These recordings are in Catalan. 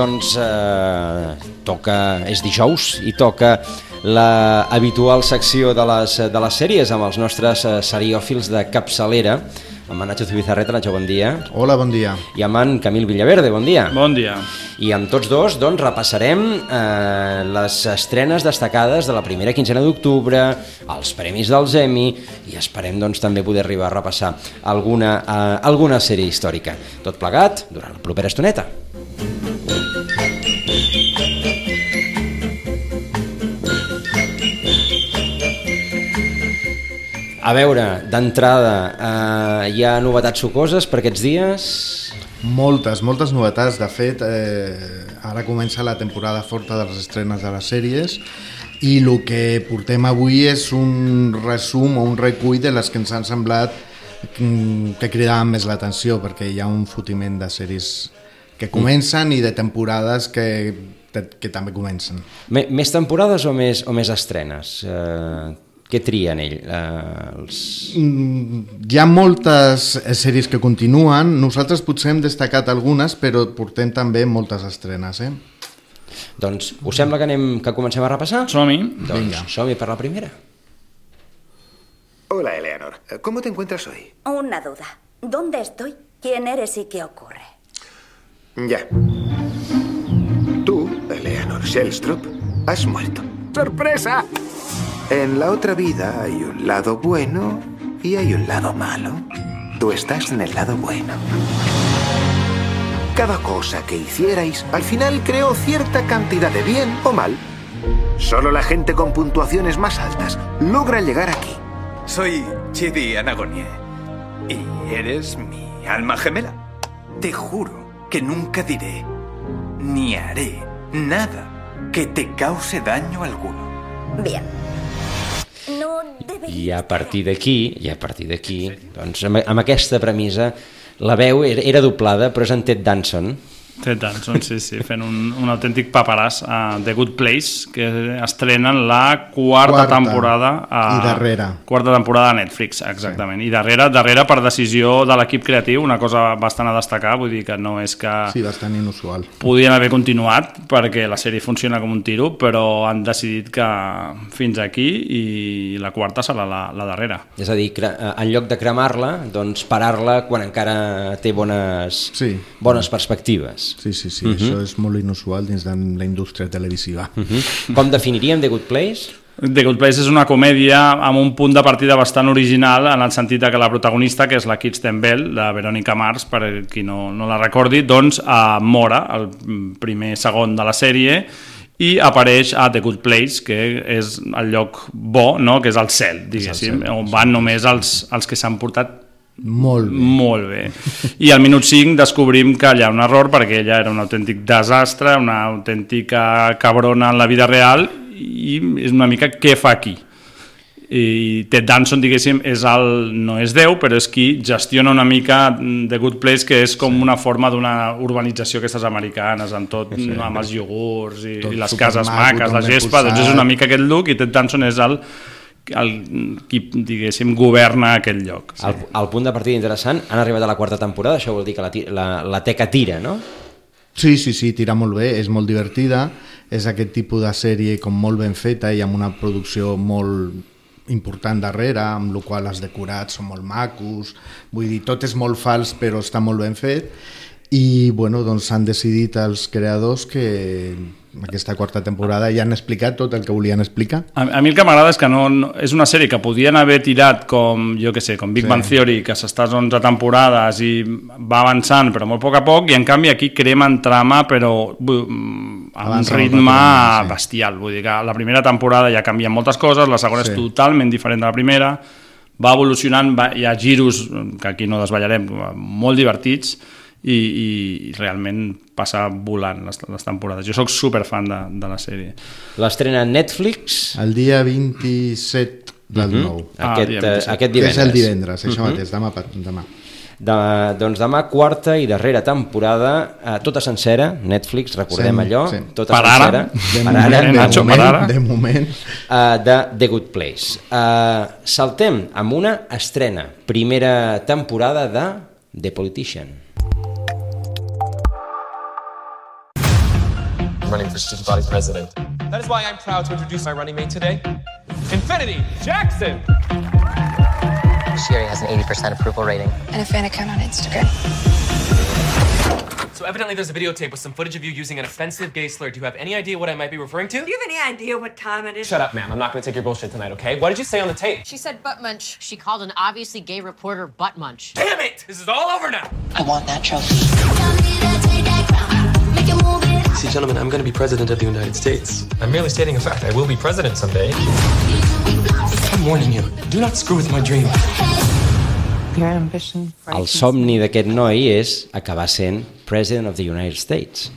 Doncs eh, toca, és dijous i toca la habitual secció de les, de les sèries amb els nostres eh, seriòfils de capçalera amb en Nacho Zubizarreta, Nacho, bon dia. Hola, bon dia. I amb en Camil Villaverde, bon dia. Bon dia. I amb tots dos, doncs, repassarem eh, les estrenes destacades de la primera quinzena d'octubre, els premis dels Emmy, i esperem, doncs, també poder arribar a repassar alguna, eh, alguna sèrie històrica. Tot plegat durant la propera estoneta. A veure, d'entrada, eh, hi ha novetats sucoses per aquests dies? Moltes, moltes novetats. De fet, eh, ara comença la temporada forta de les estrenes de les sèries i el que portem avui és un resum o un recull de les que ens han semblat mm, que cridaven més l'atenció perquè hi ha un fotiment de sèries que comencen i de temporades que, que també comencen. Més temporades o més, o més estrenes? Eh, què trien ell? Eh, els... Mm, Hi ha moltes eh, sèries que continuen, nosaltres potser hem destacat algunes, però portem també moltes estrenes. Eh? Doncs us sembla que, anem, que comencem a repassar? Som-hi. Doncs som-hi per la primera. Hola, Eleanor. ¿Cómo te encuentras hoy? Una duda. ¿Dónde estoy? ¿Quién eres y qué ocurre? Ya. Tú, Eleanor Shellstrop, has muerto. ¡Sorpresa! En la otra vida hay un lado bueno y hay un lado malo. Tú estás en el lado bueno. Cada cosa que hicierais al final creó cierta cantidad de bien o mal. Solo la gente con puntuaciones más altas logra llegar aquí. Soy Chidi Anagonie. Y eres mi alma gemela. Te juro que nunca diré ni haré nada que te cause daño alguno. Bien. No. I a partir d'aquí, i a partir d'aquí, doncs amb, amb aquesta premissa, la veu era, era doblada, però és en Ted Danson, Ted Danson, sí, sí, fent un, un autèntic paperàs a The Good Place, que estrenen la quarta, Quarta. temporada a... I darrere. Quarta temporada a Netflix, exactament. Sí. I darrere, darrere per decisió de l'equip creatiu, una cosa bastant a destacar, vull dir que no és que... Sí, bastant inusual. podien haver continuat perquè la sèrie funciona com un tiro, però han decidit que fins aquí i la quarta serà la, la darrera. és a dir, eh, en lloc de cremar-la, doncs parar-la quan encara té bones, Sí. bones perspectives. Sí, sí, sí, uh -huh. això és molt inusual dins de la indústria televisiva. Uh -huh. Com definiríem The Good Place? The Good Place és una comèdia amb un punt de partida bastant original en el sentit de que la protagonista, que és la Kirsten Bell, de Veronica Mars, per qui no, no la recordi, doncs eh, mora el primer segon de la sèrie i apareix a The Good Place, que és el lloc bo, no? que és el cel, diguéssim, on van només els, els que s'han portat Molt bé. molt bé. I al minut 5 descobrim que hi ha un error perquè ella era un autèntic desastre, una autèntica cabrona en la vida real i és una mica què fa aquí. I Ted Danson, diguéssim, és el, no és Déu, però és qui gestiona una mica The Good Place, que és com una forma d'una urbanització aquestes americanes, amb tot, sí, amb els iogurts i, Tot i les cases maques, la gespa, doncs és una mica aquest look i Ted Danson és el, el qui, diguéssim, governa aquell lloc. Sí. El, el punt de partida interessant, han arribat a la quarta temporada, això vol dir que la, la, la teca tira, no? Sí, sí, sí, tira molt bé, és molt divertida, és aquest tipus de sèrie com molt ben feta i amb una producció molt important darrere, amb la qual els decorats són molt macos, vull dir, tot és molt fals però està molt ben fet i bueno, doncs han decidit els creadors que aquesta quarta temporada ja han explicat tot el que volien explicar. A, a mi el que m'agrada és que no, no, és una sèrie que podien haver tirat com, jo que sé, com Big Sí. Bang Theory, que s'estàs 11 temporades i va avançant, però molt a poc a poc, i en canvi aquí cremen trama, però mm, a un ritme sí. bestial. Vull dir que la primera temporada ja canvien moltes coses, la segona Sí. és totalment diferent de la primera, va evolucionant, va, hi ha giros, que aquí no desballarem, molt divertits, i, i realment passa volant les, les temporades. Jo sóc superfan de, de la sèrie. L'estrena a Netflix El dia 27 del 9, Ah, aquest, dia eh, 27. aquest que divendres. és el divendres, això mateix, demà, demà. De, doncs demà quarta i darrera temporada, eh, tota sencera, Netflix, recordem Sí, allò, sí. tota Per ara. sencera, De per moment, ara, de, Nacho, per moment, ara. de moment, uh, de The Good Place. Uh, saltem amb una estrena, primera temporada de The Politician. I'm running for student body president. That is why I'm proud to introduce my running mate today, Infinity Jackson. She already has an 80% approval rating. and a fan account on Instagram. So evidently there's a videotape with some footage of you using an offensive gay slur. Do you have any idea what I might be referring to? Do you have any idea what time it is? Shut up, ma'am. I'm not going to take your bullshit tonight, okay? What did you say on the tape? She said butt munch. She called an obviously gay reporter butt munch. Damn it! This is all over now. I want that trophy. See, gentlemen, I'm going to be president of the United States. I'm merely stating a fact. I will be president someday. I'm warning you. Do not screw with my dream. Your ambition. El somni d'aquest noi és acabar sent President of the United States.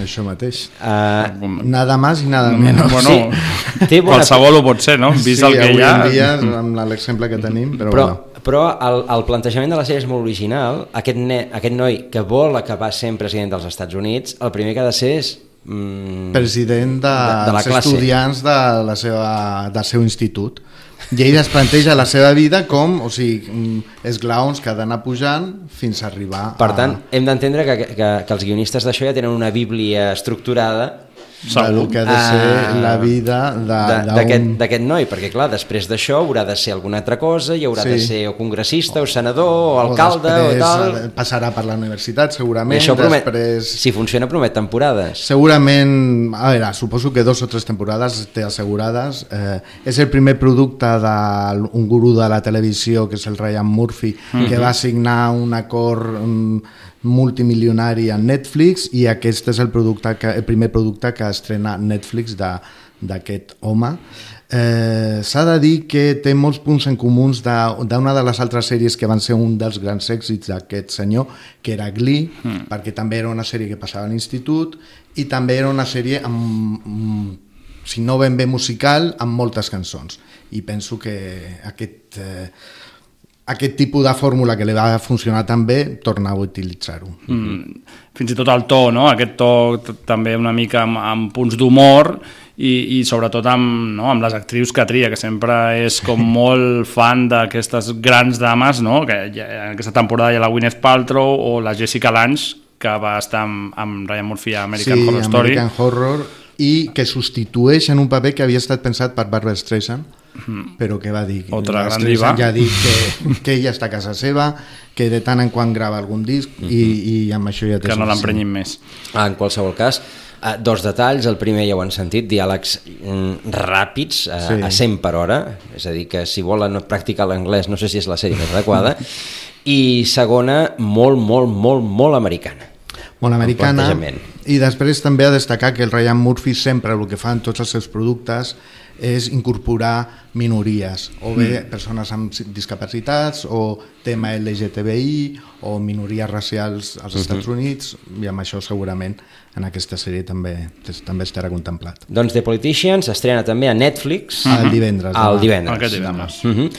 Això mateix. Uh, Nada más i nada menos. Bueno, Sí, té bona- qualsevol ho pot ser, no? Vist sí, el que avui hi ha... en dia, amb l'exemple que tenim, però, però, bueno. Però el, el plantejament de la sèrie és molt original. Aquest, ne, aquest noi que vol acabar sent president dels Estats Units, el primer que ha de ser és... Mm, president de, de, de la dels classe. estudiants de la seva, del seu institut. I ell es planteja la seva vida com, o sigui, mm, esglaons que ha d'anar pujant fins a arribar Per a, tant, hem d'entendre que, que, que els guionistes d'això ja tenen una bíblia estructurada del que ha de ser Ah, la vida d'aquest noi, perquè clar, després d'això haurà de ser alguna altra cosa, hi haurà Sí. de ser o congressista, o senador, o alcalde, o, tal... eh, passarà per la universitat, I segurament. això promet, després... si funciona, promet temporades. Segurament, a veure, suposo que dos o tres temporades té assegurades. Eh, és el primer producte d'un gurú de la televisió, que és el Ryan Murphy, que va signar un acord mm, multimilionari amb Netflix i aquest és el, producte que, el primer producte que estrena Netflix d'aquest home. Eh, S'ha de dir que té molts punts en comuns d'una de, de les altres sèries que van ser un dels grans èxits d'aquest senyor, que era Glee, mm. perquè també era una sèrie que passava a l'institut i també era una sèrie amb, amb, si no ben bé musical, amb moltes cançons. I penso que aquest, eh, aquest tipus de fórmula que li va funcionar tan bé, torna a utilitzar-ho. Mm, fins i tot el to, no? aquest to també una mica amb, amb punts d'humor i, i sobretot amb, no? amb les actrius que tria, que sempre és com molt fan d'aquestes grans dames, no? que en aquesta temporada hi ha la Gwyneth Paltrow o la Jessica Lange, que va estar amb, amb Ryan Murphy a American sí, Horror Story. American Horror i que substitueix en un paper que havia estat pensat per Barbara Streisand però que va dir Otra la gran diva. ja ha dit que, que ella està a casa seva que de tant en quan grava algun disc i, i amb això ja té que no l'emprenyin més. Ah, en qualsevol cas, eh, dos detalls. El primer ja ho han sentit, diàlegs mm, ràpids, eh, Sí. a 100 per hora, és a dir, que si volen practicar l'anglès no sé si és la sèrie més adequada, i segona, molt, molt, molt, molt americana. molt americana i després també a destacar que el Ryan Murphy sempre el que fa en tots els seus productes és incorporar minories o bé Mm. persones amb discapacitats o tema LGTBI o minories racials als Mhm. Estats Units i amb això segurament en aquesta sèrie també, també estarà contemplat Doncs The Politician s'estrena també a Netflix el divendres el demà. divendres. Aquest divendres. Uh -huh.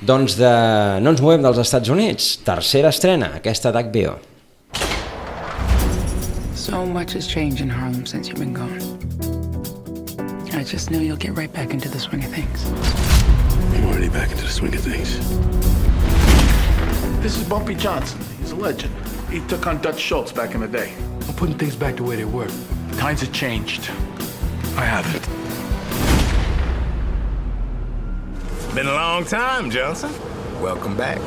Doncs de... no ens movem dels Estats Units. Tercera estrena, aquesta d'HBO. So much has changed in Harlem since you've been gone. I just know you'll get right back into the swing of things. I'm already back into the swing of things. This is Bumpy Johnson. He's a legend. He took on Dutch Schultz back in the day. I'm putting things back the way they were. Times have changed. I haven't. Been a long time, Johnson. Welcome back.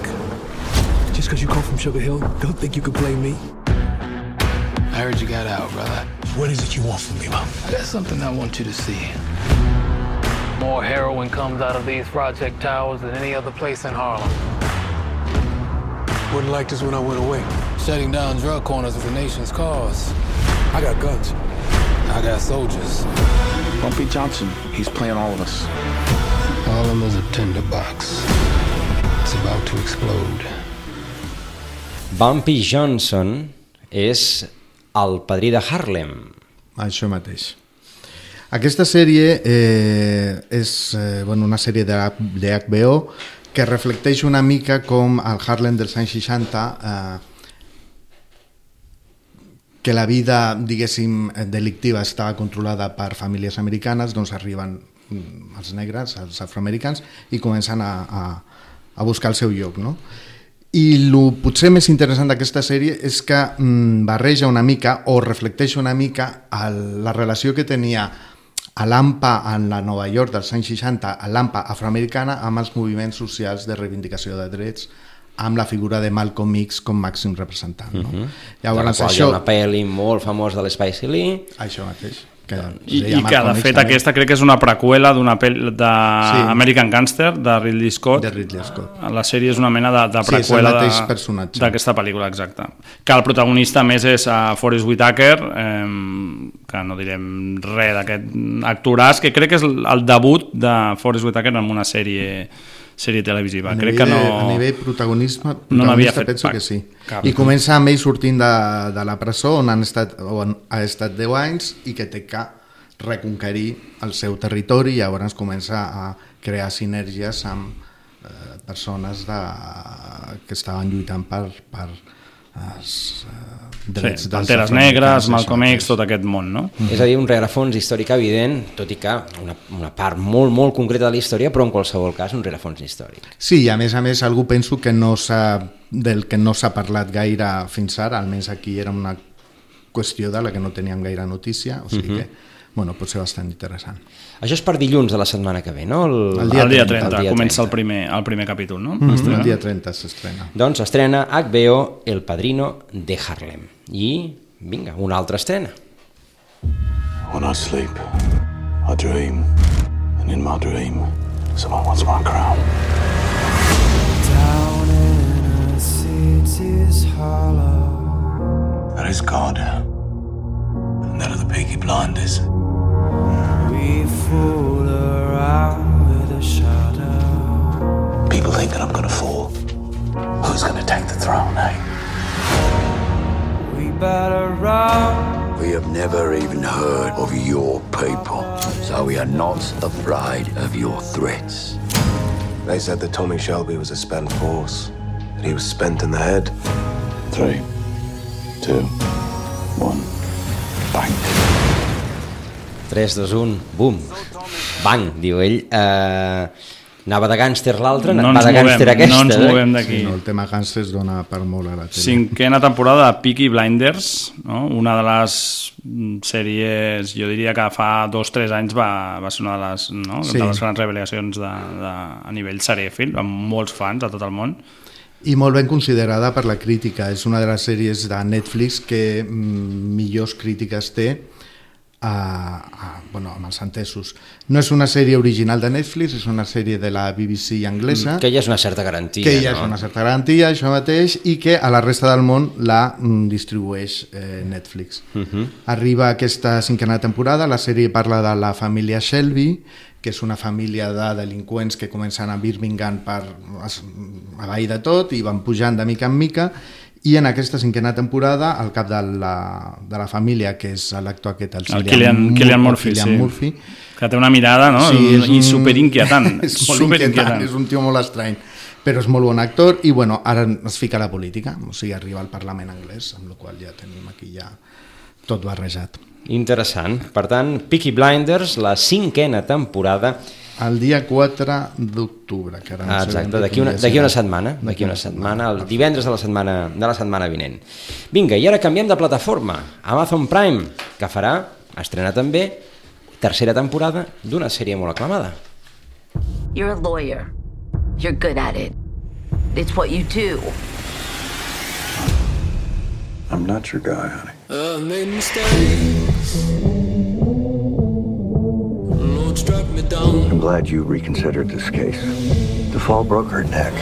Just because you come from Sugar Hill, don't think you can blame me. I heard you got out, brother. What is it you want from me, Mom? I got something I want you to see. More heroin comes out of these project towers than any other place in Harlem. Wouldn't like this when I went away. Shutting down drug corners is the nation's cause. I got guns. I got soldiers. Bumpy Johnson, he's playing all of us. Harlem is a tinderbox. It's about to explode. Bumpy Johnson és el padrí de Harlem. Això mateix. Aquesta sèrie eh, és eh, bueno, una sèrie de, HBO que reflecteix una mica com el Harlem dels anys 60 eh, que la vida, diguéssim, delictiva estava controlada per famílies americanes, doncs arriben mm, els negres, els afroamericans, i comencen a, a, a buscar el seu lloc, no? I el potser més interessant d'aquesta sèrie és que mm, barreja una mica o reflecteix una mica el, la relació que tenia a l'AMPA en la Nova York dels anys 60, a l'AMPA afroamericana, amb els moviments socials de reivindicació de drets, amb la figura de Malcolm X com màxim representant. No? Uh Mhm. -huh. la qual hi ha una pel·li molt famosa de l'Spike Lee. Això mateix. Que I, i que de fet també. aquesta crec que és una preqüela d'una pel·li de Sí. Gangster de Ridley Scott. De Ridley Scott. La sèrie és una mena de, de Sí, preqüela personatge. d'aquesta pel·lícula, exacte. Que el protagonista a més és uh, Forrest Whitaker, eh, que no direm res d'aquest actoràs, que crec que és el, debut de Forrest Whitaker en una sèrie sèrie televisiva. A crec que no... a nivell protagonisme, no n'havia fet penso que sí. cap. I comença amb ell sortint de, de la presó on han estat, on ha estat 10 anys i que té que reconquerir el seu territori i llavors comença a crear sinergies amb eh, persones de, que estaven lluitant per, per els eh, drets Sí, dels Panteres Negres, Malcolm. X, tot aquest món, no? És a dir, un rerefons històric evident, tot i que una, una part molt, molt concreta de la història, però en qualsevol cas un rerefons històric. Sí, i a més a més algú penso que no s'ha del que no s'ha parlat gaire fins ara, almenys aquí era una qüestió de la que no teníem gaire notícia, o sigui Mhm. que bueno, pot ser bastant interessant. Això és per dilluns de la setmana que ve, no? El dia, el dia 30, comença el primer, el primer capítol, no? Mm Estrena. El dia 30 s'estrena. Doncs estrena HBO El Padrino de Harlem. I, vinga, una altra estrena. When I sleep, I dream, and in my dream, someone wants my crown. Down in a city's hollow, That is God, and that are the Peaky Blinders. We fool around with a shadow. People think that I'm gonna fall. Who's gonna take the throne, eh? We better run. We have never even heard of your people, so we are not afraid of your threats. They said that Tommy Shelby was a spent force, that he was spent in the head. Three, two, one, bang. 3, 2, 1, bum. Bang, diu ell. Uh, anava de gàngster l'altre, No va ens de gàngster movem, aquesta. no ens eh? movem d'aquí. Sí, no, el tema gàngsters dona per molt a la tele. Cinquena temporada de Peaky Blinders, no? una de les sèries, jo diria que fa dos o tres anys va, va ser una de les, no? Sí. de les grans revelacions de, de, a nivell serèfil, amb molts fans a tot el món. I molt ben considerada per la crítica. És una de les sèries de Netflix que mm, millors crítiques té a, a, bueno, amb els entesos. No és una sèrie original de Netflix, és una sèrie de la BBC anglesa. Que ja és una certa garantia. que ja és no? una certa garantia, això mateix, i que a la resta del món la mm, distribueix eh, Netflix. Uh -huh. Arriba aquesta cinquena temporada, la sèrie parla de la família Shelby, que és una família de delinqüents que comencen a Birmingham per es- avall de tot i van pujant de mica en mica i en aquesta cinquena temporada el cap de la, de la família que és l'actor aquest el, El Cillian, Cillian Murphy, Cillian sí. Murphy que té una mirada no? Sí, és i un- superinquietant. és molt superinquietant. inquietant, és un tio molt estrany però és molt bon actor i bueno, ara es fica a la política o sigui, arriba al Parlament anglès amb la qual ja tenim aquí ja tot barrejat Interessant. Per tant, Peaky Blinders, la cinquena temporada. El dia 4 d'octubre que ara no Ah, exacte, d'aquí una, una setmana, d'aquí una setmana, el divendres de la setmana, de la setmana vinent. Vinga, i ara canviem de plataforma. Amazon Prime, que farà, estrena també, tercera temporada d'una sèrie molt aclamada. You're a lawyer. You're good at it. It's what you do. I'm not your guy, honey. I made mistakes. I'm glad you reconsidered this case. The fall broke her neck.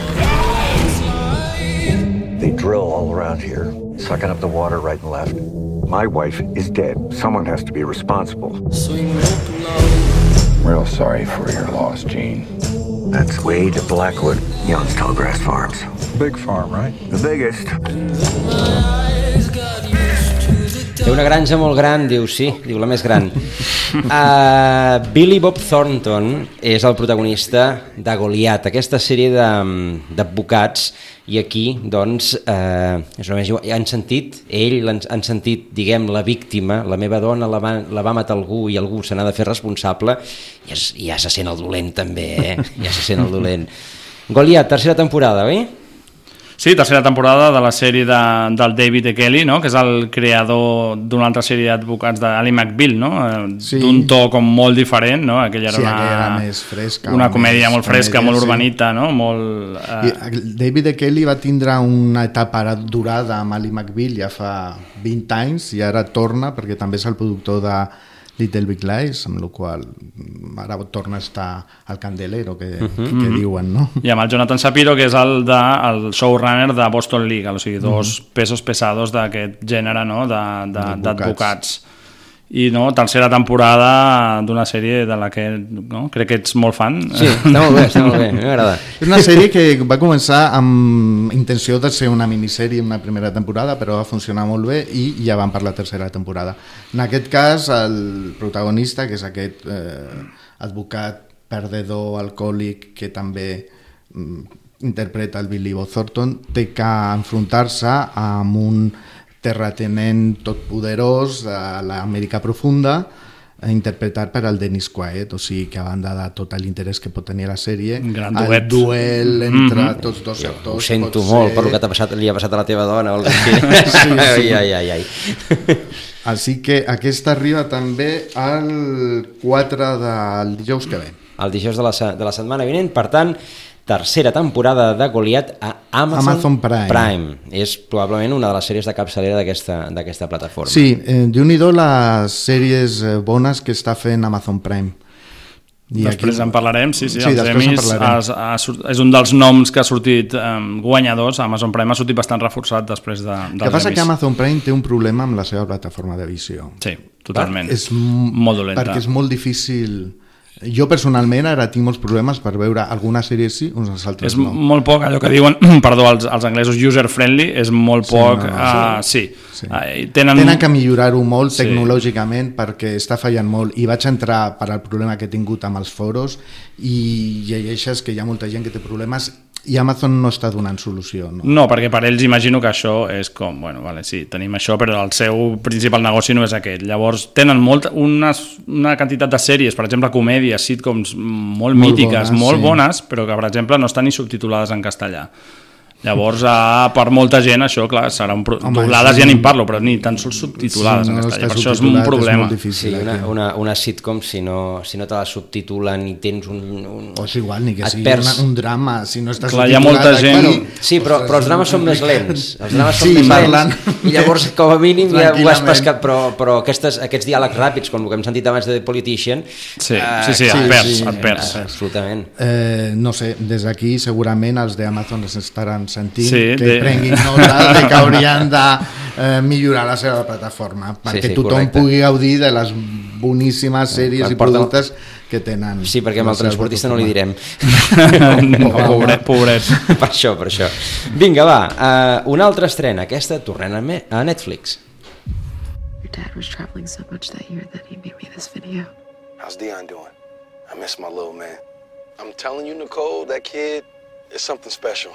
They drill all around here, sucking up the water right and left. My wife is dead. Someone has to be responsible. Loud. Real sorry for your loss, Gene. That's Wade Blackwood, Young's Telegrass Farms. Big farm, right? The biggest. Té una granja molt gran, diu, sí, diu la més gran. Uh, Billy Bob Thornton és el protagonista de Goliat, aquesta sèrie de- d'advocats, i aquí, doncs, eh, és una més, han sentit, ell l'han- han sentit, diguem, la víctima, la meva dona la va, la va matar algú i algú se n'ha de fer responsable, i es, ja se sent el dolent també, eh? ja se sent el dolent. Goliat, tercera temporada, oi? Sí, tercera temporada de la sèrie de, del David E. Kelly, no? que és el creador d'una altra sèrie d'advocats d'Ali McBeal, no? Eh, Sí. d'un to com molt diferent, no? aquella era Sí, una, aquella era més fresca, una comèdia més molt fresca, comèdia, molt sí. urbanita, no? molt... I Eh, el David E. Kelly va tindre una etapa durada amb Ali McBeal ja fa 20 anys i ara torna perquè també és el productor de Little Big Lies, amb la qual ara torna a estar al candelero que, Mhm. que Mhm. diuen, no? I amb el Jonathan Shapiro, que és el, de, el showrunner de Boston Legal, o sigui, dos Mhm. pesos pesados d'aquest gènere no? de- de- D'advocats. d'advocats. I no, tercera temporada d'una sèrie de la que no? crec que ets molt fan. Sí, està molt bé, està molt bé, m'agrada. És una sèrie que va començar amb intenció de ser una minissèrie en una primera temporada, però va funcionar molt bé i ja van per la tercera temporada. En aquest cas, el protagonista, que és aquest eh, advocat perdedor alcohòlic que també mm, interpreta el Billy Bob Thornton, té que enfrontar-se amb un terratenent totpoderós de l'Amèrica profunda, eh, interpretat per el Dennis Quaid, o sigui que a banda de tot l'interès que pot tenir la sèrie, Gran el duet. duel entre Mhm. tots dos Jo actors ho sento molt ser- per lo que t'ha passat, li ha passat a la teva dona o el que Sí, sí. ai, ai, ai, ai. Així que aquesta arriba també al 4 del dijous que ve. El dijous de la, de la setmana vinent, per tant, tercera temporada de Goliat a Amazon, Amazon Prime. Prime. És probablement una de les sèries de capçalera d'aquesta d'aquesta plataforma. Sí, eh, déu nhi les sèries eh, bones que està fent Amazon Prime. Després en parlarem, sí, sí, sí els Emmys és un dels noms que ha sortit um, guanyadors, Amazon Prime ha sortit bastant reforçat després de, El dels que passa Emmys. que Amazon Prime té un problema amb la seva plataforma de visió. Sí, totalment. És m- Molt dolenta. Perquè és molt difícil... Jo personalment ara tinc molts problemes per veure algunes sèries sí, uns altres És no. molt poc allò que diuen, perdó, els, els anglesos user-friendly, és molt Sí, poc... no, no, uh, sí. sí, Uh, tenen... Tenen que millorar-ho molt Sí. tecnològicament perquè està fallant molt i vaig entrar per al problema que he tingut amb els foros i llegeixes que hi ha molta gent que té problemes i Amazon no està donant solució. No? No, perquè per ells imagino que això és com, bueno, vale, sí, tenim això, però el seu principal negoci no és aquest. Llavors, tenen molt, unes, una quantitat de sèries, per exemple, comèdies, sitcoms molt, Molt mítiques, bones, molt sí. bones, però que, per exemple, no estan ni subtitulades en castellà. Llavors, ah, per molta gent, això, clar, serà un... Pro... Home, Doblades sí. ja ni en parlo, però ni tan sols subtitulades Sí, en no castellà. Per això és un és problema. molt difícil. Sí, una, una, una sitcom, si no, si no te la subtitulen i tens un... un O és igual, ni que sigui perds. un drama, si no està Clar, hi ha subtitulat molta aquí, gent- bueno, Sí, però, però els drames són més lents. Els drames són Sí, més parlant. lents. I llavors, com a mínim, ja ho has pescat. Però, però aquestes, aquests diàlegs ràpids, com el que hem sentit abans de The Politician... Sí, sí, sí, et perds, et perds. Absolutament. Eh, no sé, des d'aquí segurament els d'Amazon es estaran sentint Sí, que de- prenguin nota de que haurien de eh, millorar la seva plataforma perquè sí, tothom correcte. pugui gaudir de les boníssimes sèries quan i productes que tenen. Sí, perquè amb el transportista no li direm. No, pobret, pobret. per això, per això. Vinga, va, uh, una altra estrena. Aquesta tornem a Netflix. Your dad was traveling so much that year that he made me this video. How's Dion doing? I miss my little man. I'm telling you, Nicole, that kid is something special.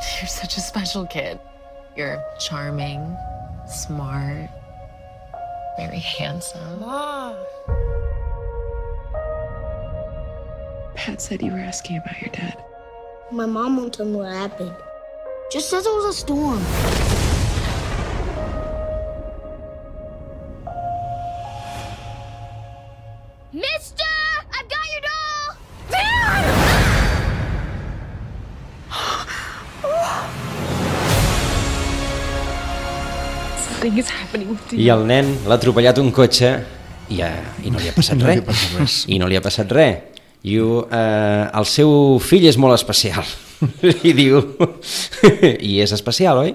You're such a special kid. You're charming, smart, very handsome. Mom. Pat said you were asking about your dad. My mom won't tell me what happened. Just says it was a storm. Something is happening with I el nen l'ha atropellat un cotxe i, uh, i no li ha passat No li res. ha passat res. I no li ha passat res. I uh, el seu fill és molt especial. I diu... I és especial, oi?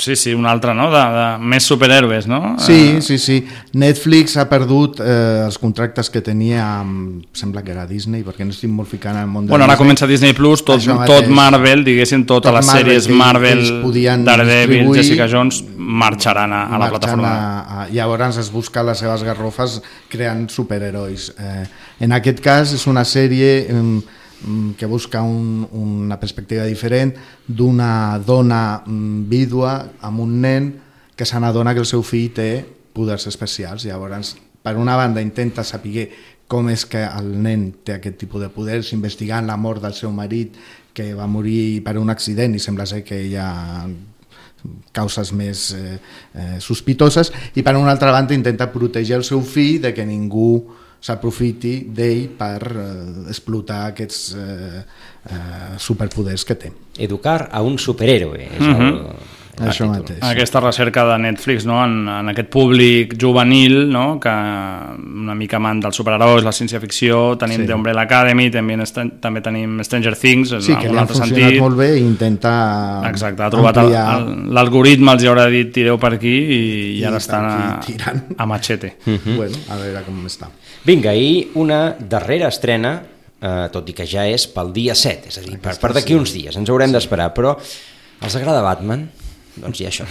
Sí, sí, un altre, no? De, de més superhéroes, no? Sí, sí, sí. Netflix ha perdut eh, els contractes que tenia amb... Sembla que era Disney, perquè no estic molt ficant al món de Bueno, ara Disney. comença Disney Plus, tot, tot. Marvel, diguéssim, totes Tot les Marvel, sèries Marvel, podien Daredevil, Jessica Jones, marxaran a, a la plataforma. A, a, llavors es busca les seves garrofes creant superherois. Eh, en aquest cas és una sèrie eh, que busca un, una perspectiva diferent d'una dona mm, vídua amb un nen que se n'adona que el seu fill té poders especials. Llavors, per una banda, intenta saber com és que el nen té aquest tipus de poders, investigant la mort del seu marit que va morir per un accident i sembla ser que hi ha causes més eh, eh, sospitoses i per una altra banda intenta protegir el seu fill de que ningú s'aprofiti d'ell per eh, explotar aquests eh, eh, superpoders que té. Educar a un superhéroe. És Mhm. el, el Això títol. mateix. Aquesta recerca de Netflix no? en, en aquest públic juvenil no? que una mica amant dels superherois, la ciència-ficció, tenim Sí. sí. The Umbrella Academy, també, també tenim Stranger Things, en Sí, que algun li han altre funcionat sentit. molt bé i intenta Exacte, ha trobat el- ampliar... el- l'algoritme, els hi haurà dit tireu per aquí i, i ara estan a, aquí a machete. Mhm. Bueno, a veure com està. Vinga, i una darrera estrena, eh, tot i que ja és pel dia 7, és a dir, per, per d'aquí sí. uns dies, ens haurem d'esperar, però els agrada Batman? Doncs hi ha això.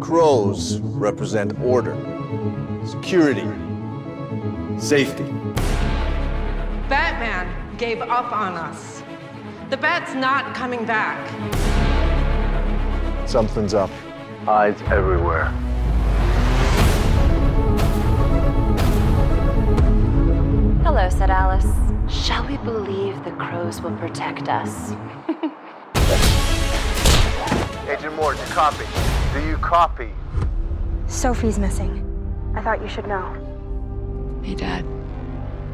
Crows represent order, security, safety. Batman gave up on us. The bat's not coming back. Something's up. Eyes everywhere. Hello, said Alice. Shall we believe the crows will protect us? Agent Moore, do you copy. Do you copy? Sophie's missing. I thought you should know. Hey, Dad.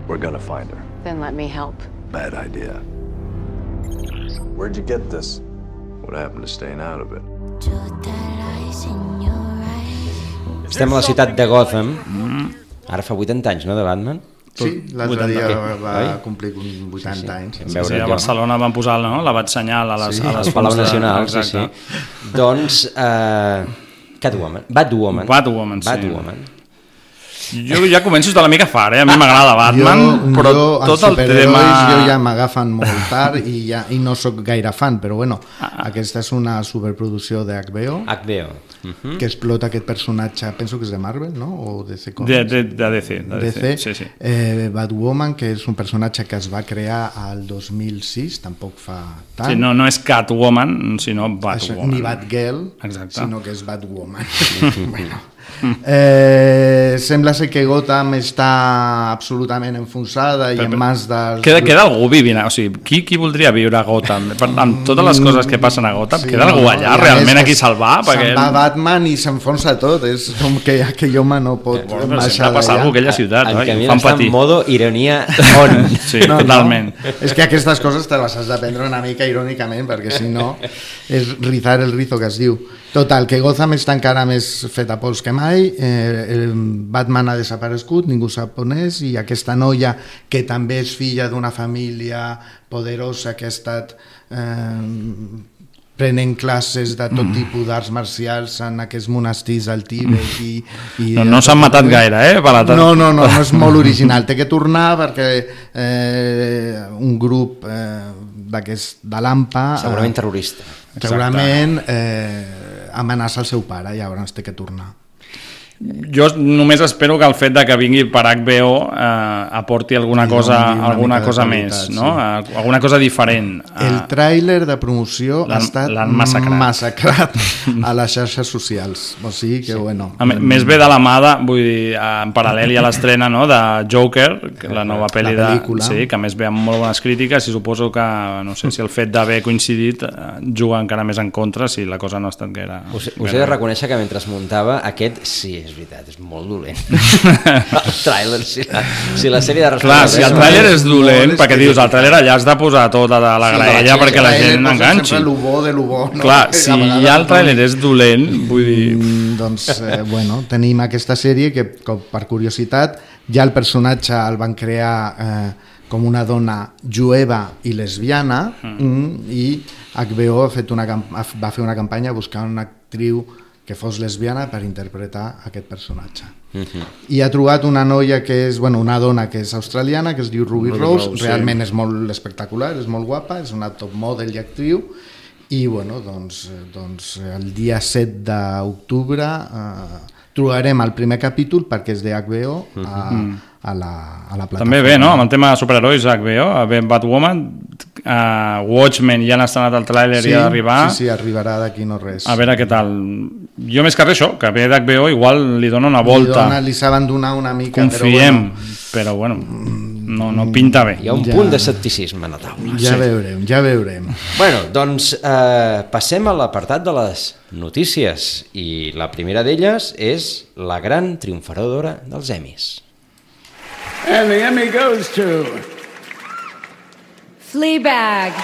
We're gonna find her. Then let me help. Bad idea. Where'd you get this? What happened to staying out of it? Estem a la ciutat de Gotham, ara fa 80 anys, no?, de Batman? Sí, l'altre dia Oi? va complir uns 80 Sí, sí. anys. Sí, veure sí, a. Barcelona van posar no? la bat senyal a les, Sí, a les al Palau de- Nacional, sí, sí. Doncs, eh, Catwoman, Batwoman. Batwoman, sí. Batwoman. Jo ja començo a estar una mica fart, eh? A mi m'agrada Batman, jo, però jo, tot el tema... jo ja m'agafen molt tard i, ja, i no sóc gaire fan, però bueno, Ah, aquesta és una superproducció de HBO, HBO. Mhm. que explota aquest personatge, penso que és de Marvel, no? O DC De, Comics. de, de DC, de DC, DC, sí, sí. Eh, Batwoman, que és un personatge que es va crear al 2006, tampoc fa tant. sí no, no és Catwoman, sinó Això, Batwoman. ni Batgirl, Exacte. sinó que és Batwoman. bueno. Eh, sembla ser que Gotham està absolutament enfonsada i Però- en mans dels... Queda, queda algú vivint, o sigui, qui, qui voldria viure a Gotham? Per, amb totes les coses que passen a Gotham, Sí, queda algú no, allà a realment més a qui que salvar? Perquè... Se'n va Batman i s'enfonsa tot, és com que aquell home no pot Bueno, però baixar passa d'allà. alguna cosa a aquella ciutat? Camil Em fan està patir. en modo ironia on. Sí, totalment. És que aquestes coses te les has de prendre una mica irònicament, perquè si no és rizar el rizo que es diu. Total, que Gotham està encara més fet a pols que mai, eh, el Batman ha desaparegut, ningú sap on és, i aquesta noia, que també és filla d'una família poderosa que ha estat eh, prenent classes de tot tipus d'arts marcials en aquests monestirs al Tíbet i, i No, no s'han matat gaire, eh, per la tarda. no, no, no, no és molt original. Té que tornar perquè eh, un grup eh, d'aquest de l'AMPA Segurament eh, terrorista. segurament eh, amenaça el seu pare i llavors té que tornar Jo només espero que el fet de que vingui per HBO eh, aporti alguna I cosa, alguna cosa qualitat, més, sí. no? Eh, alguna cosa diferent. el Eh, tràiler de promoció ha estat massacrat. massacrat a les xarxes socials o sigui que bueno A més, més bé de la mà de, vull dir, en paral·lel hi ha l'estrena no, de Joker, que la nova pel·li La de, sí, que a més ve amb molt bones crítiques i suposo que, no sé si el fet d'haver coincidit eh, juga encara més en contra si la cosa no ha estat gaire... Us, us he de reconèixer que mentre es muntava aquest, sí, és veritat, és molt dolent. el tràiler, si, la, si la sèrie de Clar, si el tràiler és dolent, perquè dius, el tràiler allà has de posar tota la, la Sí, graella perquè la gent enganxi. bo de lo bo no? Clar, si ja el tràiler és dolent, vull dir... Mm, doncs, eh, bueno, tenim aquesta sèrie que, com per curiositat, ja el personatge el van crear eh, com una dona jueva i lesbiana mm, i HBO ha fet una, va fer una campanya buscant una actriu que fos lesbiana per interpretar aquest personatge. I ha trobat una noia que és, bueno, una dona que és australiana, que es diu Ruby, Ruby Rose, Rose, sí. realment és molt espectacular, és molt guapa, és una top model i actriu, i bueno, doncs, eh, doncs el dia 7 d'octubre eh, trobarem el primer capítol perquè és de HBO a, Mhm. a, la, a la plataforma. També bé, no? Amb el tema de superherois HBO, bé Batwoman, Uh, Watchmen ja han estrenat el tràiler Sí, i ha d'arribar. sí, sí, arribarà d'aquí no res. A veure què tal. Jo més que res això, que ve d'HBO igual li dono una Li, volta. dona, li saben donar una mica, Confiem, però però bueno, no, no pinta bé. Hi ha un Ja. punt d'escepticisme a la taula. bueno, ja veurem, ja veurem. Bueno, doncs eh, passem a l'apartat de les notícies i la primera d'elles és la gran triomfadora dels Emmys. And the Emmy goes to Fleabag.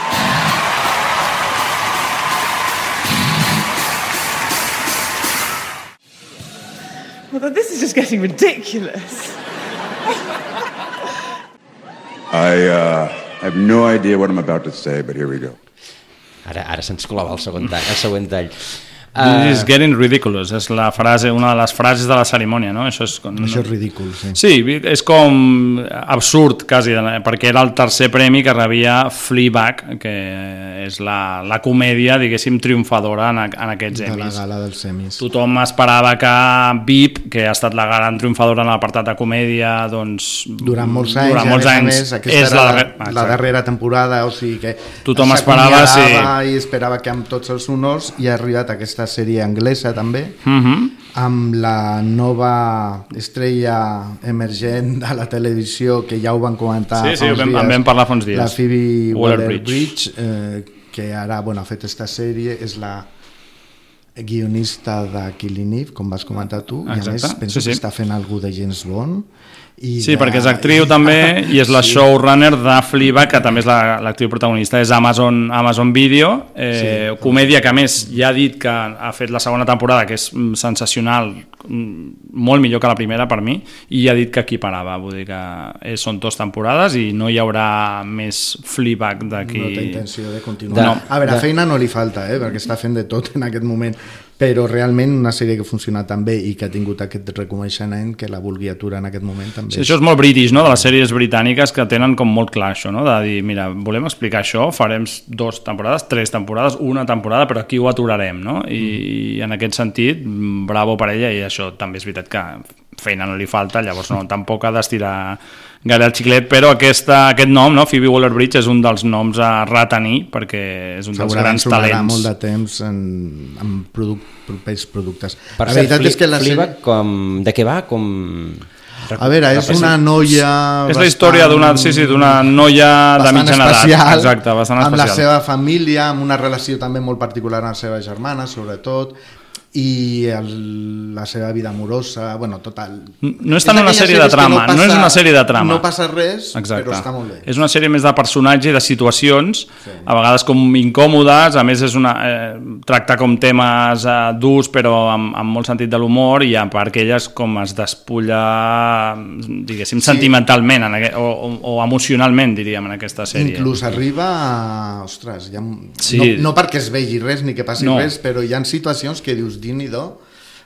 Although this is just getting ridiculous. I uh, have no idea what I'm about to say, but here we go. Ara, ara se'ns clova el segon tall. El següent tall. This is getting ridiculous, és la frase, una de les frases de la cerimònia, no? Això és, com, Això és ridícul, sí. Sí, és com absurd, quasi, perquè era el tercer premi que rebia Fleabag, que és la, la comèdia, diguéssim, triomfadora en, en aquests De la Emmys. gala dels semis. Tothom esperava que VIP, que ha estat la gran triomfadora en l'apartat de comèdia, doncs... durant molts anys, durant molts anys més, aquesta és la, la, la darrera temporada, o sigui que Tothom esperava, sí. i esperava que amb tots els honors i ha arribat aquesta sèrie anglesa també, Mhm. amb la nova estrella emergent de la televisió que ja ho van comentar Sí, sí, fa uns vam- dies, en vam parlar fa uns dies. la Phoebe Waller-Bridge. Eh, que ara bueno, ha fet esta sèrie és la guionista de Killing Eve, com vas comentar tu, i a Exacte, més penso sí, sí. que està fent algú de James Bond. I Sí, de... perquè és actriu també i és la Sí. showrunner de Fleabag, que també és la- l'actriu protagonista, és Amazon, Amazon Video, eh, Sí. comèdia que a més ja ha dit que ha fet la segona temporada, que és mm, sensacional, mm, molt millor que la primera per mi, i ha dit que equiparava, vull dir que eh, són dues temporades i no hi haurà més Fleabag d'aquí... No té intenció de continuar. No. a veure, De- feina no li falta, eh, perquè està fent de tot en aquest moment, però realment una sèrie que funciona tan bé i que ha tingut aquest reconeixement que la vulgui aturar en aquest moment també. Sí, això és molt british, no?, de les sèries britàniques que tenen com molt clar això, no?, de dir, mira, volem explicar això, farem dos temporades, tres temporades, una temporada, però aquí ho aturarem, no? I, i en aquest sentit, mm, bravo per ella, i això també és veritat que feina no li falta, llavors no, tampoc ha d'estirar gaire el xiclet, però aquesta, aquest nom, no?, Phoebe Waller-Bridge, és un dels noms a retenir, perquè és un dels Segurament grans sonarà talents. molt de temps en, en produc, propers productes. Per la cert, veritat és que la sèrie... Com, de què va? Com... A veure, és una noia... És la història d'una sí, sí, d'una noia de bastant mitjana edat. especial, Exacte, bastant amb la especial. seva família, amb una relació també molt particular amb la seva germana, sobretot, i el, la seva vida amorosa, bueno, total... No és tant una sèrie de trama, no, és una sèrie de trama. No passa res, Exacte. però està molt bé. És una sèrie més de personatge i de situacions, sí. a vegades com incòmodes, a més és una, eh, tracta com temes eh, durs però amb, amb molt sentit de l'humor i a part que ella és com es despulla, diguéssim, Sí. sentimentalment en aqu- o, o, o emocionalment, diríem, en aquesta sèrie. Inclús arriba a... Ostres, ha, Sí. no, no perquè es vegi res ni que passi No. res, però hi ha situacions que dius, din i do,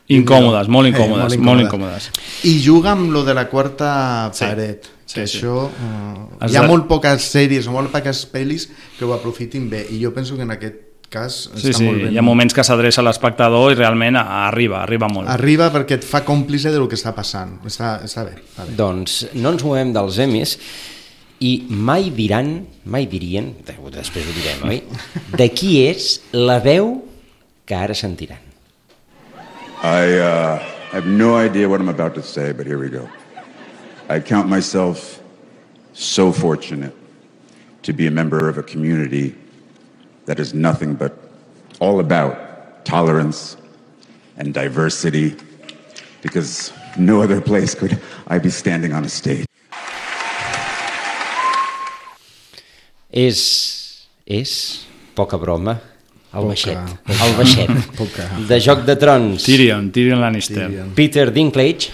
Incòmodes, molt Eh, incòmodes, molt molt incòmodes. incòmodes. I juga amb lo de la quarta Sí. paret. Sí, que sí. això... Eh, Has hi ha de- molt poques sèries o molt poques pel·lis que ho aprofitin bé. I jo penso que en aquest cas Sí, està sí, molt ben... hi ha moments que s'adreça a l'espectador i realment arriba, arriba molt. Arriba perquè et fa còmplice del que està passant. Està, està bé. Està bé. Doncs no ens movem dels Emmys i mai diran, mai dirien, després ho direm, oi? De qui és la veu que ara sentiran. I uh, have no idea what I'm about to say, but here we go. I count myself so fortunate to be a member of a community that is nothing but all about tolerance and diversity, because no other place could I be standing on a stage. És, és poca broma, el baixet, el baixet, de Joc de Trons. Tyrion, Tyrion Lannister. Tyrion. Peter Dinklage,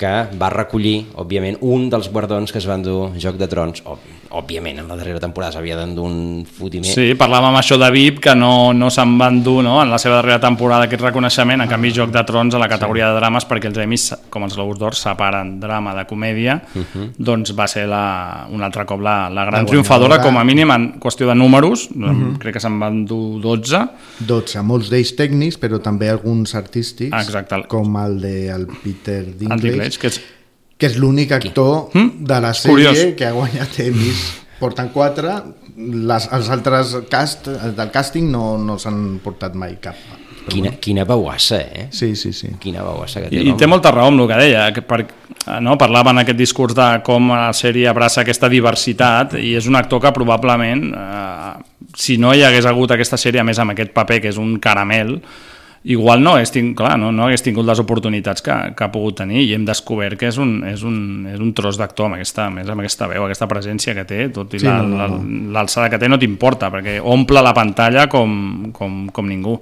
que va recollir, òbviament, un dels guardons que es van dur Joc de Trons. Òb òbviament, en la darrera temporada s'havia d'endur un fotiment. Sí, parlàvem això de VIP, que no, no se'n van dur no? en la seva darrera temporada aquest reconeixement, en canvi Joc de Trons a la categoria de drames, perquè els Emmys, com els Globus d'Or, separen drama de comèdia, Uh -huh. doncs va ser la, un altre cop la, la gran La triomfadora, com a mínim en qüestió de números, uh. -huh. crec que se'n van dur 12, 12, molts d'ells tècnics, però també alguns artístics, Ah, exacte. com el de el Peter Dinklage, Dinklage, que és que és l'únic actor de la sèrie Curiós. que ha guanyat Emmys. porten quatre, les, els altres cast del càsting no, no s'han portat mai cap. Quina, quina beuassa, eh? Sí, sí, sí. Quina beuassa que té I, i té molta raó amb el que deia, que per, no? parlava en aquest discurs de com la sèrie abraça aquesta diversitat i és un actor que probablement, eh, si no hi hagués hagut aquesta sèrie, a més amb aquest paper que és un caramel, igual no hagués, tingut, clar, no, no hagués tingut les oportunitats que, que ha pogut tenir i hem descobert que és un, és un, és un tros d'actor amb, aquesta, més, amb aquesta veu, aquesta presència que té, tot i Sí, la- no, no, la- no. l'alçada que té no t'importa, perquè omple la pantalla com, com, com ningú.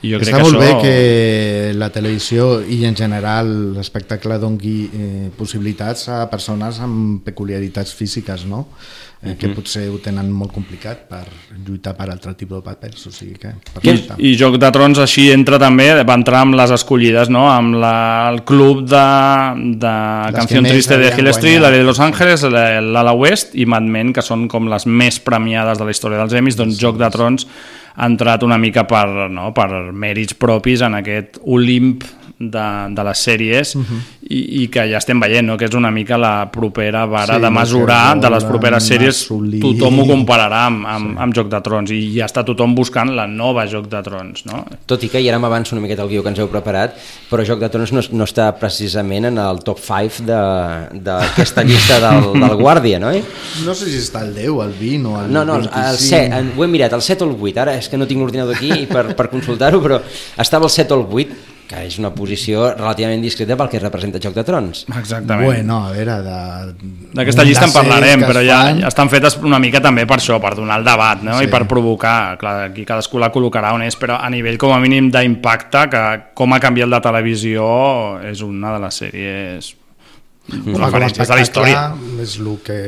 I jo crec Està que molt això... bé que la televisió i en general l'espectacle dongui eh, possibilitats a persones amb peculiaritats físiques, no? Eh, que Mhm. potser ho tenen molt complicat per lluitar per altre tipus de papers, o sigui que... I, perfecte. I Joc de Trons així entra també, va entrar amb les escollides, no? amb la, el club de, de Canción Triste de Hill Street, la de Los Ángeles, la- l'Ala West i Mad Men, que són com les més premiades de la història dels Emmys, doncs Joc de Trons ha entrat una mica per, no? per mèrits propis en aquest Olimp de, de les sèries Mhm. I, i que ja estem veient no? que és una mica la propera vara Sí, de mesurar de les properes sèries assolir. tothom ho compararà amb, amb, amb Joc de Trons i ja està tothom buscant la nova Joc de Trons no? Tot i que, i ara m'avanço una miqueta el guió que ens heu preparat, però Joc de Trons no, no està precisament en el top 5 de- d'aquesta llista del, del Guàrdia, no? Eh? No sé si està el 10, el 20 o el No, no, el 25. 7, en, ho he mirat, el 7 o el 8, ara és que no tinc l'ordinador aquí per, per consultar-ho, però estava el 7 o el 8, que és una posició relativament discreta pel que representa Joc de Trons. Exactament. Bueno, a veure, de... D'aquesta de llista en parlarem, però ja, fan. ja estan fetes una mica també per això, per donar el debat no? Sí. i per provocar, clar, aquí cadascú la col·locarà on és, però a nivell com a mínim d'impacte, que com ha canviat la televisió és una de les sèries Però com a referències de la història. És el que...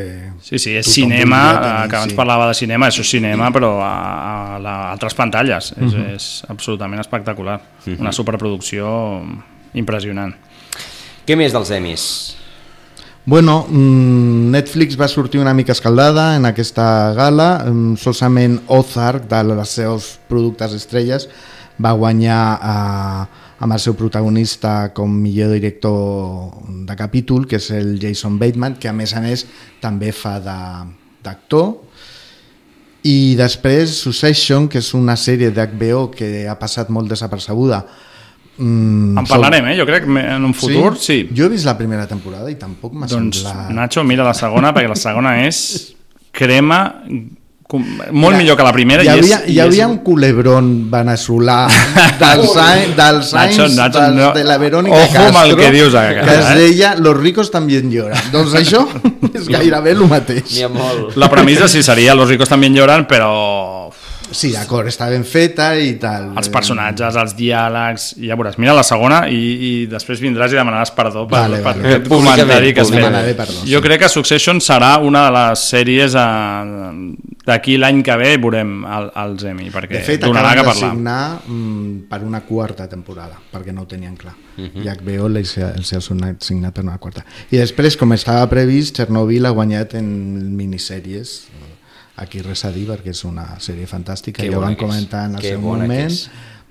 Sí, sí, és cinema, eh, tenir, que abans sí. parlava de cinema, això és cinema, però a, a, la, a altres pantalles. És, Mhm. és absolutament espectacular. Mhm. Una superproducció impressionant. Què més dels Emmys? Bueno, mm, Netflix va sortir una mica escaldada en aquesta gala, mm, solament Ozark, de les seus productes estrelles, va guanyar eh, amb el seu protagonista com millor director de capítol, que és el Jason Bateman, que a més a més també fa d'actor, i després Succession, que és una sèrie d'HBO que ha passat molt desapercebuda. Mm, En parlarem, eh? Jo crec en un futur, sí. Jo he vist la primera temporada i tampoc m'ha Doncs, semblat... Nacho, mira la segona, perquè la segona és crema, com, molt millor que la primera. Hi i havia, és, hi havia un culebron veneçolà dels, any, dels Nacho, anys Nacho, dels, no. de la Verónica Ojo Castro el que dius ara, que es eh? deia Los ricos también lloran. Doncs això és gairebé el mateix. N'hi ha molt. La premissa sí seria Los ricos també lloran, però Sí, d'acord, està ben feta i tal. els personatges, els diàlegs, ja veuràs. Mira la segona i, i després vindràs i demanaràs perdó per, Vale, per vale. aquest comentari que has fet. perdó, sí. Jo crec que Succession serà una de les sèries eh, d'aquí l'any que ve veurem el, els Emmy, perquè De fet, donarà que de parlar. signar mm, per una quarta temporada, perquè no ho tenien clar. Mhm. I HBO els ha, els ha signat, signat per una quarta. I després, com estava previst, Chernobyl ha guanyat en minissèries. Aquí res a dir, perquè és una sèrie fantàstica. Que ja ho és. comentar en el Que seu moment.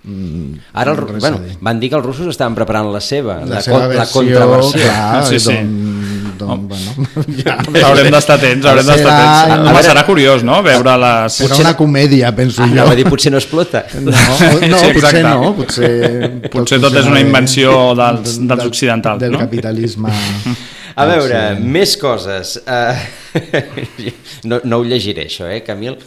Mm, Ara, el, bueno, van dir que els russos estaven preparant la seva, la, la, seva con- la versió, contraversió. clar, Sí, sí. Doncs, doncs, bueno, ja, Haurem d'estar atents, haurem d'estar Serà- atents. Home, veure- serà curiós, no?, veure les... Serà una comèdia, penso Ah, jo. anava a dir, potser no explota. No, no Sí, potser no, potser... Potser tot és una invenció dels, dels occidentals, del no? capitalisme. A veure, occident. més coses. Uh, no, no ho llegiré, això, eh, Camil?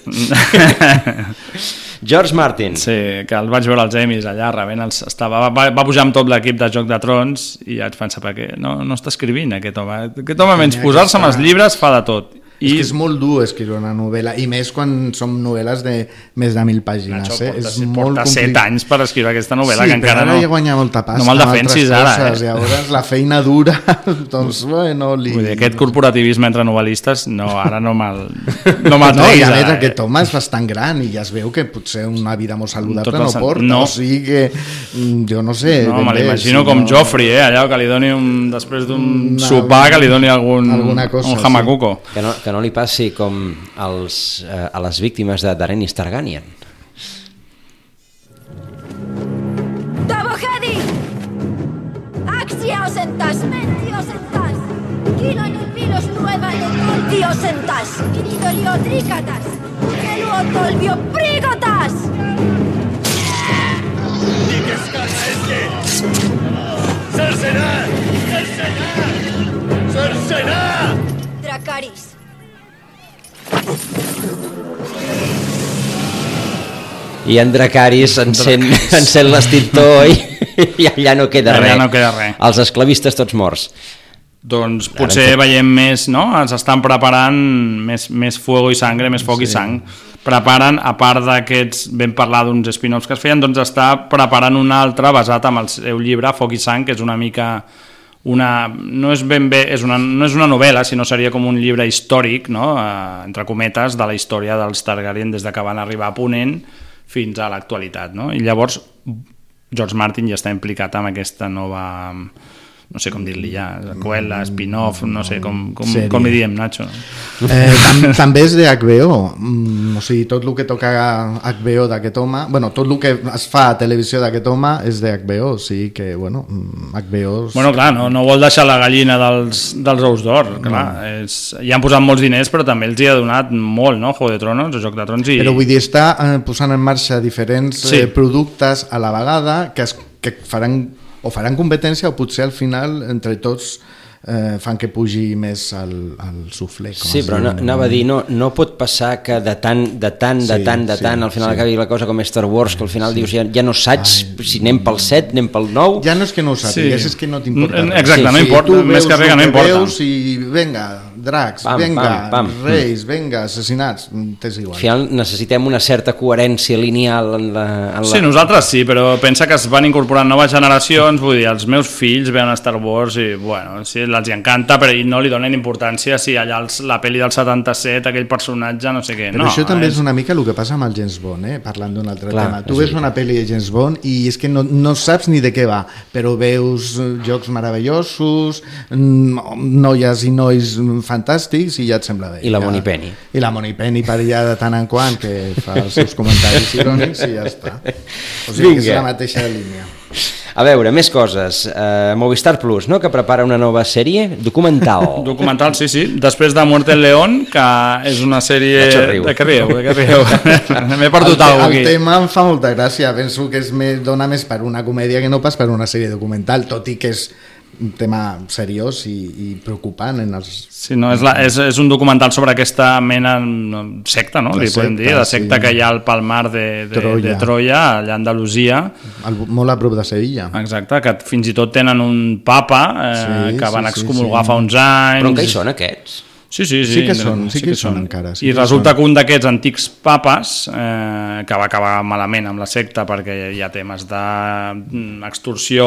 George Martin. Sí, que el vaig veure als Emmys allà, rebent els, estava, va, va pujar amb tot l'equip de Joc de Trons i ja et fan saber que no, no està escrivint aquest home. Aquest home, menys posar-se amb els llibres, fa de tot. I... És que és molt dur escriure una novel·la, i més quan són novel·les de més de mil pàgines. Nacho, eh? porta, és molt porta set anys per escriure aquesta novel·la, sí, que encara però no... ara ja guanya molta pasta No me'l defensis ara, coses, eh? Llavors la feina dura, doncs bueno, li... Vull dir, aquest corporativisme entre novel·listes, no, ara no me'l no me'l no, i treguis a més ara, aquest home és bastant gran i ja es veu que potser una vida molt saludable no sen- porta, no. o sigui que mm, jo no sé. No, me l'imagino si com no- Joffrey, eh? allà que li doni un, després d'un Una- sopar, que li doni algun, alguna cosa, un sí. hamacuco. Que no, que no li passi com als, eh, a les víctimes de Daenerys Targaryen. Tavohedi! Axiaosentas, mentiosentas! Kilon ilvilo los nueva diosentás, trícatas, prígotas. Cercenar! Cercenar! Cercenar! Dracaris. I en Dracaris encén, encén l'extintor i, i allà no queda Allà res. no queda res. Els esclavistes tots morts. Doncs potser Ara, veiem més, no? Ens estan preparant més, més fuego i sangre, més foc sí. i sang. Preparen, a part d'aquests, vam parlar d'uns spin-offs que es feien, doncs està preparant un altre basat en el seu llibre Foc i sang, que és una mica una, no és ben bé, és una, no és una novel·la, sinó seria com un llibre històric, no? eh, entre cometes, de la història dels Targaryen des de que van arribar a Ponent fins a l'actualitat. No? I llavors George Martin ja està implicat amb aquesta nova no sé com dir-li ja, seqüela, spin-off, no sé com, com, Sèrie. com li diem, Nacho. Eh, tam també és de HBO, mm, o sigui, tot el que toca HBO d'aquest home, bueno, tot el que es fa a televisió d'aquest home és de HBO, o sigui que, bueno, mm, HBO... És... Bueno, clar, no, no vol deixar la gallina dels, dels ous d'or, clar. És, hi han posat molts diners, però també els hi ha donat molt, no? Juego de Tronos, Joc de Trons i... Però vull dir, està eh, posant en marxa diferents Sí. eh, productes a la vegada que, es, que faran o faran competència o potser al final entre tots eh, fan que pugi més el, el suflé. com Sí, però no, anava a dir, no, no pot passar que de tant, de tant, de Sí, tant, de sí, tant, al final sí. acabi la cosa com Star Wars, que al final dius, ja, ja no saps si anem pel 7, anem pel 9... Ja no és que no ho sàpigues, Sí. és que no t'importa Mm, exacte, no Sí, importa, tu més que res no importa. Veus i venga, dracs, Pam, venga, pam, pam. reis, venga, assassinats, mm, t'és igual. Al final necessitem una certa coherència lineal en la... En la... Sí, nosaltres sí, però pensa que es van incorporant noves generacions, vull dir, els meus fills veuen Star Wars i, bueno, sí, els hi encanta, però no li donen importància si allà els, la pel·li del 77, aquell personatge, no sé què. Però no, això també és una mica el que passa amb el James Bond, eh? parlant d'un altre Clar, tema. Tu és ves una pel·li de James Bond i és que no, no saps ni de què va, però veus eh, jocs meravellosos, mm, noies i nois mm, fantàstics i ja et sembla bé. I la ja. Moni Penny. I la Moni Penny per allà de tant en quant que fa els seus comentaris irònics i ja està. O sigui que és Vinga. la mateixa línia. A veure, més coses. Uh, Movistar Plus, no?, que prepara una nova sèrie documental. Documental, sí, sí. Després de Muerte el León, que és una sèrie... De què rieu? De què rieu? M'he perdut el, alguna el aquí. tema em fa molta gràcia, penso que és més, dona més per una comèdia que no pas per una sèrie documental, tot i que és un tema seriós i, i preocupant en els... Sí, no, és, la, és, és un documental sobre aquesta mena secta, no? Li podem secta, dir, la secta sí. que hi ha al Palmar de, de, Troia. de Troia, allà a Andalusia. Al, molt a prop de Sevilla. Exacte, que fins i tot tenen un papa eh, Sí, que van sí, sí, excomulgar sí. fa uns anys. Però en què hi són aquests? Sí, sí, sí. Sí que són, sí que hi són encara, sí I que resulta són. que un d'aquests antics papes, eh, que va acabar malament amb la secta perquè hi ha temes d'extorsió,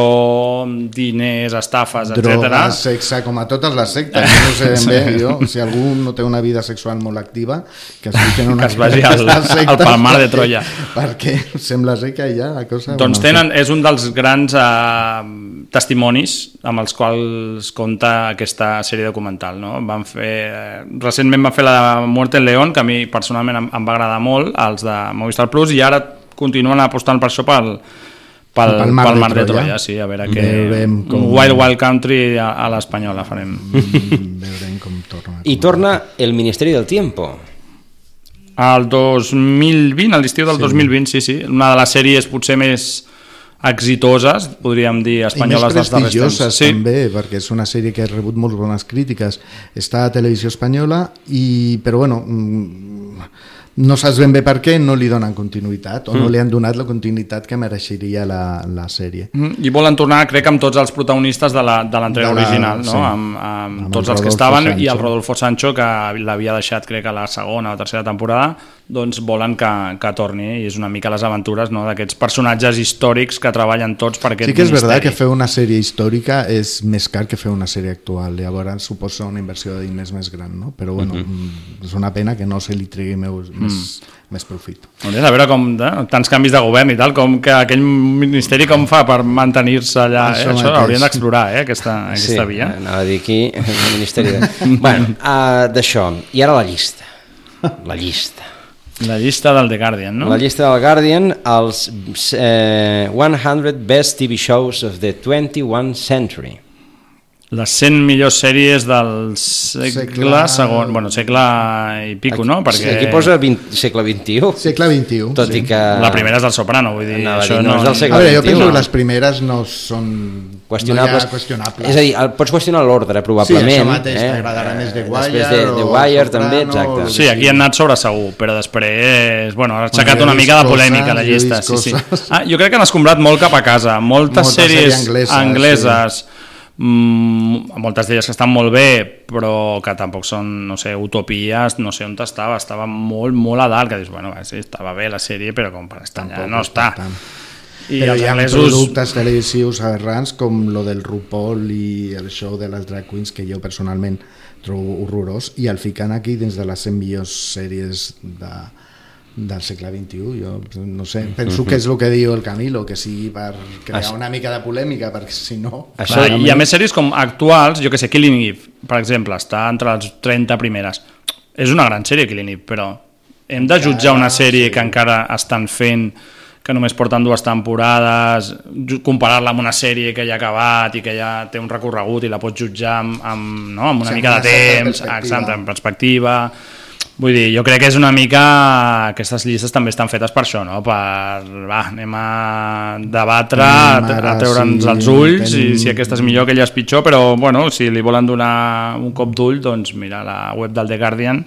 diners, estafes, etc. Drogues, sexe, com a totes les sectes. No sé ben bé, Sí. jo, si algú no té una vida sexual molt activa, que es fiquen una Que es vagi al- sectes, al Palmar de perquè- Troia. Perquè sembla ser que allà la cosa... Doncs tenen, és un dels grans eh, testimonis amb els quals compta aquesta sèrie documental. No? Van fer, eh, recentment van fer la de Muerte en León, que a mi personalment em, em va agradar molt, els de Movistar Plus, i ara continuen apostant per això pel, pel, El pel Mar de mar de Troia. Troia, sí, a veure què... Veurem com- Wild Wild Country a, a l'espanyola farem. Veurem com torna. I torna el Ministeri del Tiempo. Al 2020, a l'estiu del Sí. 2020, sí, sí. Una de les sèries potser més exitoses, podríem dir, I més espanyoles dels darrers temps. prestigioses també, perquè és una sèrie que ha rebut molt bones crítiques. Està a Televisió Espanyola, i, però bueno, mm, no saps ben bé per què no li donen continuïtat, o no Mm. li han donat la continuïtat que mereixeria la, la sèrie. Mhm, I volen tornar, crec, amb tots els protagonistes de la- de l'entrega original, no? sí. amb, amb, Amb tots el els que estaven i el Sancho. Rodolfo Sancho, que l'havia deixat, crec, a la segona o tercera temporada, doncs volen que, que torni i és una mica les aventures no? d'aquests personatges històrics que treballen tots per aquest Sí que és ministeri. veritat que fer una sèrie històrica és més car que fer una sèrie actual, llavors suposa una inversió de diners més gran, no? però bueno, Mhm. és una pena que no se li tregui més, més, més profit. Hauries de veure com de, tants canvis de govern i tal, com que aquell ministeri com fa per mantenir-se allà. Això eh? Això mateix. haurien d'explorar, eh? aquesta, aquesta sí, via. anava a dir aquí, el Ministeri de... bueno, uh, d'això. I ara la llista. La llista. La llista del The Guardian, no? La llista del Guardian, els eh, 100 Best TV Shows of the 21st Century. Les 100 millors sèries del segle, Segle- segon, bueno, segle i pico, no? Perquè... Sí, aquí posa 20, segle XXI. Segle XXI. Tot i que... La primera és del Soprano, vull dir, a això dir, no és del A segle veure, jo penso que les primeres no són qüestionables. No qüestionables. És a dir, el, pots qüestionar l'ordre, probablement. Sí, això mateix, eh? t'agradarà més The Després Wire de, o The Wire, Soprano, també, exacte. Sí, aquí han anat sobre segur, però després, bueno, ha aixecat una mica de polèmica la llista. Sí, sí. Ah, jo crec que han escombrat molt cap a casa. Moltes Molta sèries sèrie anglesa, angleses, mm, moltes d'elles que estan molt bé, però que tampoc són, no sé, utopies, no sé on estava, estava molt, molt a dalt, que dius, bueno, sí, estava bé la sèrie, però com per estar allà no està. I Però hi ha anglesos... productes televisius aberrants com lo del RuPaul i el show de les drag queens que jo personalment trobo horrorós i el fiquen aquí dins de les 100 millors sèries de, del segle XXI jo no sé, penso que és el que diu el Camilo que sigui per crear Això- una mica de polèmica perquè si no Clar, I a més sèries com actuals, jo que sé, Killing Eve, per exemple, està entre les 30 primeres. És una gran sèrie, Killing Eve, però hem de jutjar una sèrie que encara estan fent que només porten dues temporades, comparar-la amb una sèrie que ja ha acabat i que ja té un recorregut i la pots jutjar amb, amb, no? amb una Sí, mica amb de una certa temps, perspectiva. exacte, en perspectiva. Vull dir, jo crec que és una mica... Aquestes llistes també estan fetes per això, no? Per, va, anem a debatre, a, Anem a ara, treure'ns sí, els ulls tenim- i si aquesta és millor, aquella és pitjor, però bueno, si li volen donar un cop d'ull, doncs mira, la web del The Guardian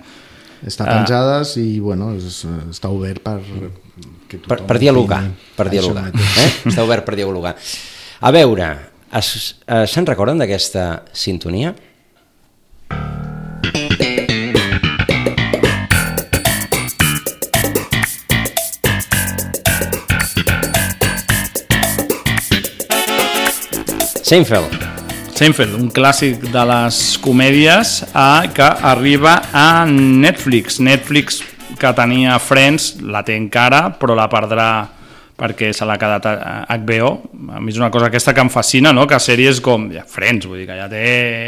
està Ah. penjades i bueno, és, està obert per que Per, per dialogar, opini. per dialogar. Eh? Està obert per dialogar. A veure, es- eh, se'n recorden d'aquesta sintonia? Seinfeld. Seinfeld, un clàssic de les comèdies eh, que arriba a Netflix. Netflix que tenia Friends, la té encara, però la perdrà perquè se l'ha quedat a HBO. A mi és una cosa aquesta que em fascina, no? que sèries com ja, Friends, vull dir que ja, té,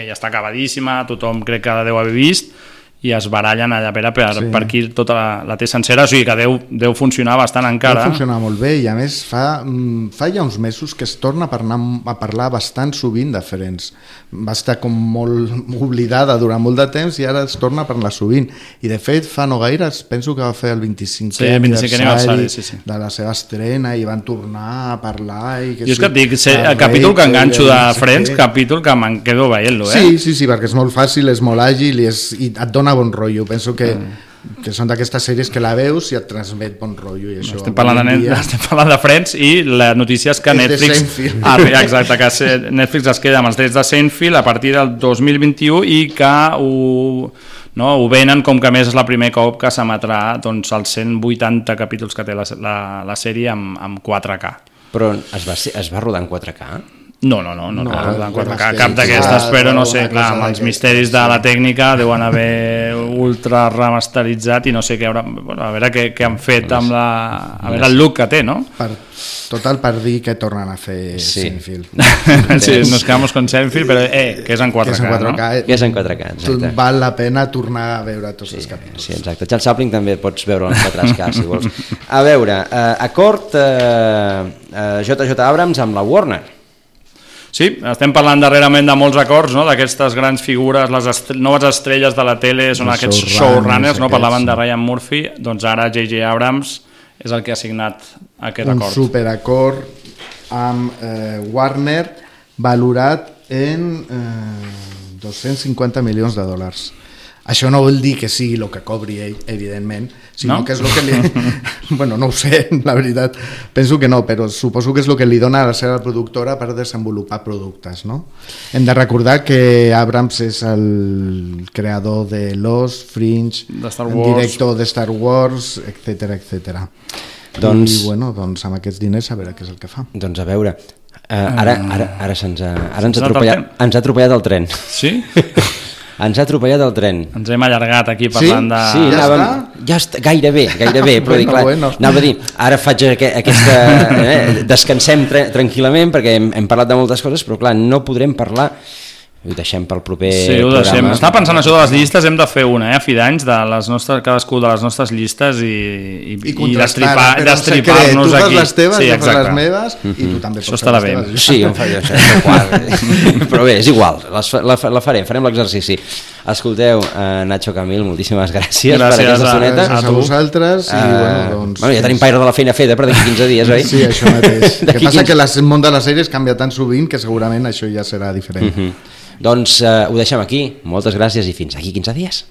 ja està acabadíssima, tothom crec que la deu haver vist, i es barallen allà per, per, Sí. per qui tota la, la té sencera, o sigui que deu, deu funcionar bastant encara. Deu funcionar molt bé i a més fa, mm, fa ja uns mesos que es torna a parlar, a parlar bastant sovint de Friends. Va estar com molt oblidada durant molt de temps i ara es torna a parlar sovint. I de fet fa no gaire, penso que va fer el 25è Sí, el 25è aniversari, sí, sí. de la seva estrena i van tornar a parlar. I que Jo és que et dic, sé, de el capítol que enganxo de què. capítol que me'n quedo veient-lo, eh? Sí, sí, sí, perquè és molt fàcil, és molt àgil i, és, i et dona bon rotllo. Penso que, que són d'aquestes sèries que la veus i et transmet bon rotllo. I això, Estem parlant, de, dia- estem parlant de Friends i la notícia és que És Netflix ah, exacte, que Netflix es queda amb els drets de Seinfeld a partir del 2021 i que ho, no, ho venen com que a més és la primer cop que s'emetrà doncs, els 180 capítols que té la, la, la sèrie amb, amb 4K. Però es va, ser- es va rodar en 4K? No, no, no, no, no, No, no, no amb 4K, els cap d'aquestes, però no sé, clar, amb els misteris de la tècnica deuen haver ultra remasteritzat i no sé què haurà, bueno, a veure què, què han fet amb la... a veure el look que té, no? Per, total per dir que tornen a fer Sí. Seinfeld. sí, nos quedamos con Seinfeld, però eh, que és en 4K, Que és en 4K, no? eh? Que és en 4K, exacte. Val la pena tornar a veure tots els capítols. Sí, exacte. Charles Chaplin també pots veure en 4K, si vols. A veure, eh, acord eh, eh, JJ Abrams amb la Warner. Sí, estem parlant darrerament de molts acords, no? d'aquestes grans figures, les est noves estrelles de la tele, són Els aquests showrunners showrunners, no? aquests, parlaven de. Ryan Murphy, doncs ara J.J. Abrams és el que ha signat aquest un acord. superacord amb eh, Warner valorat en eh, 250 milions de dòlars. Això no vol dir que sigui el que cobri ell, evidentment, sinó No? que és el que li... bueno, no ho sé, la veritat. Penso que no, però suposo que és el que li dona a la seva productora per desenvolupar productes, no? Hem de recordar que Abrams és el creador de Lost, Fringe, De Star el Wars. director de Star Wars, etc etc. Doncs- I, bueno, doncs amb aquests diners a veure què és el que fa. Doncs a veure, eh, ara, ara, ara, se'ns ha, ara ens, ha atropellat, ens ha atropellat el tren. Sí? ens ha atropellat el tren. Ens hem allargat aquí parlant de... Sí, Ja anàvem, està? ja està, gairebé, gairebé, però dic, Bueno, clar, bueno. anava a dir, ara faig aqu aquesta, eh, descansem tra tranquil·lament perquè hem, hem parlat de moltes coses, però clar, no podrem parlar ho deixem pel proper Sí, ho deixem. programa. Estava pensant això de les llistes, hem de fer una, eh, a fi d'anys, de les nostres, cadascú de les nostres llistes i, i, I i contrastar, destripar- destripar-nos Tu fas aquí. les teves, sí, jo fas les meves, i tu també Això pots fer bé. les teves. Sí, jo em faig això. Però bé, és igual, les, la, la farem, farem l'exercici. Escolteu, uh, Nacho Camil, moltíssimes gràcies, per Gràcies aquesta a- estoneta. Gràcies a vosaltres i, bueno, doncs- Bueno, ja tenim paire de la feina feta per d'aquí 15 dies, oi? Sí, això mateix. El que passa 15 que les- el món de les sèries canvia tan sovint que segurament això ja serà diferent. Mhm. Doncs uh, ho deixem aquí. Moltes gràcies i fins aquí 15 dies.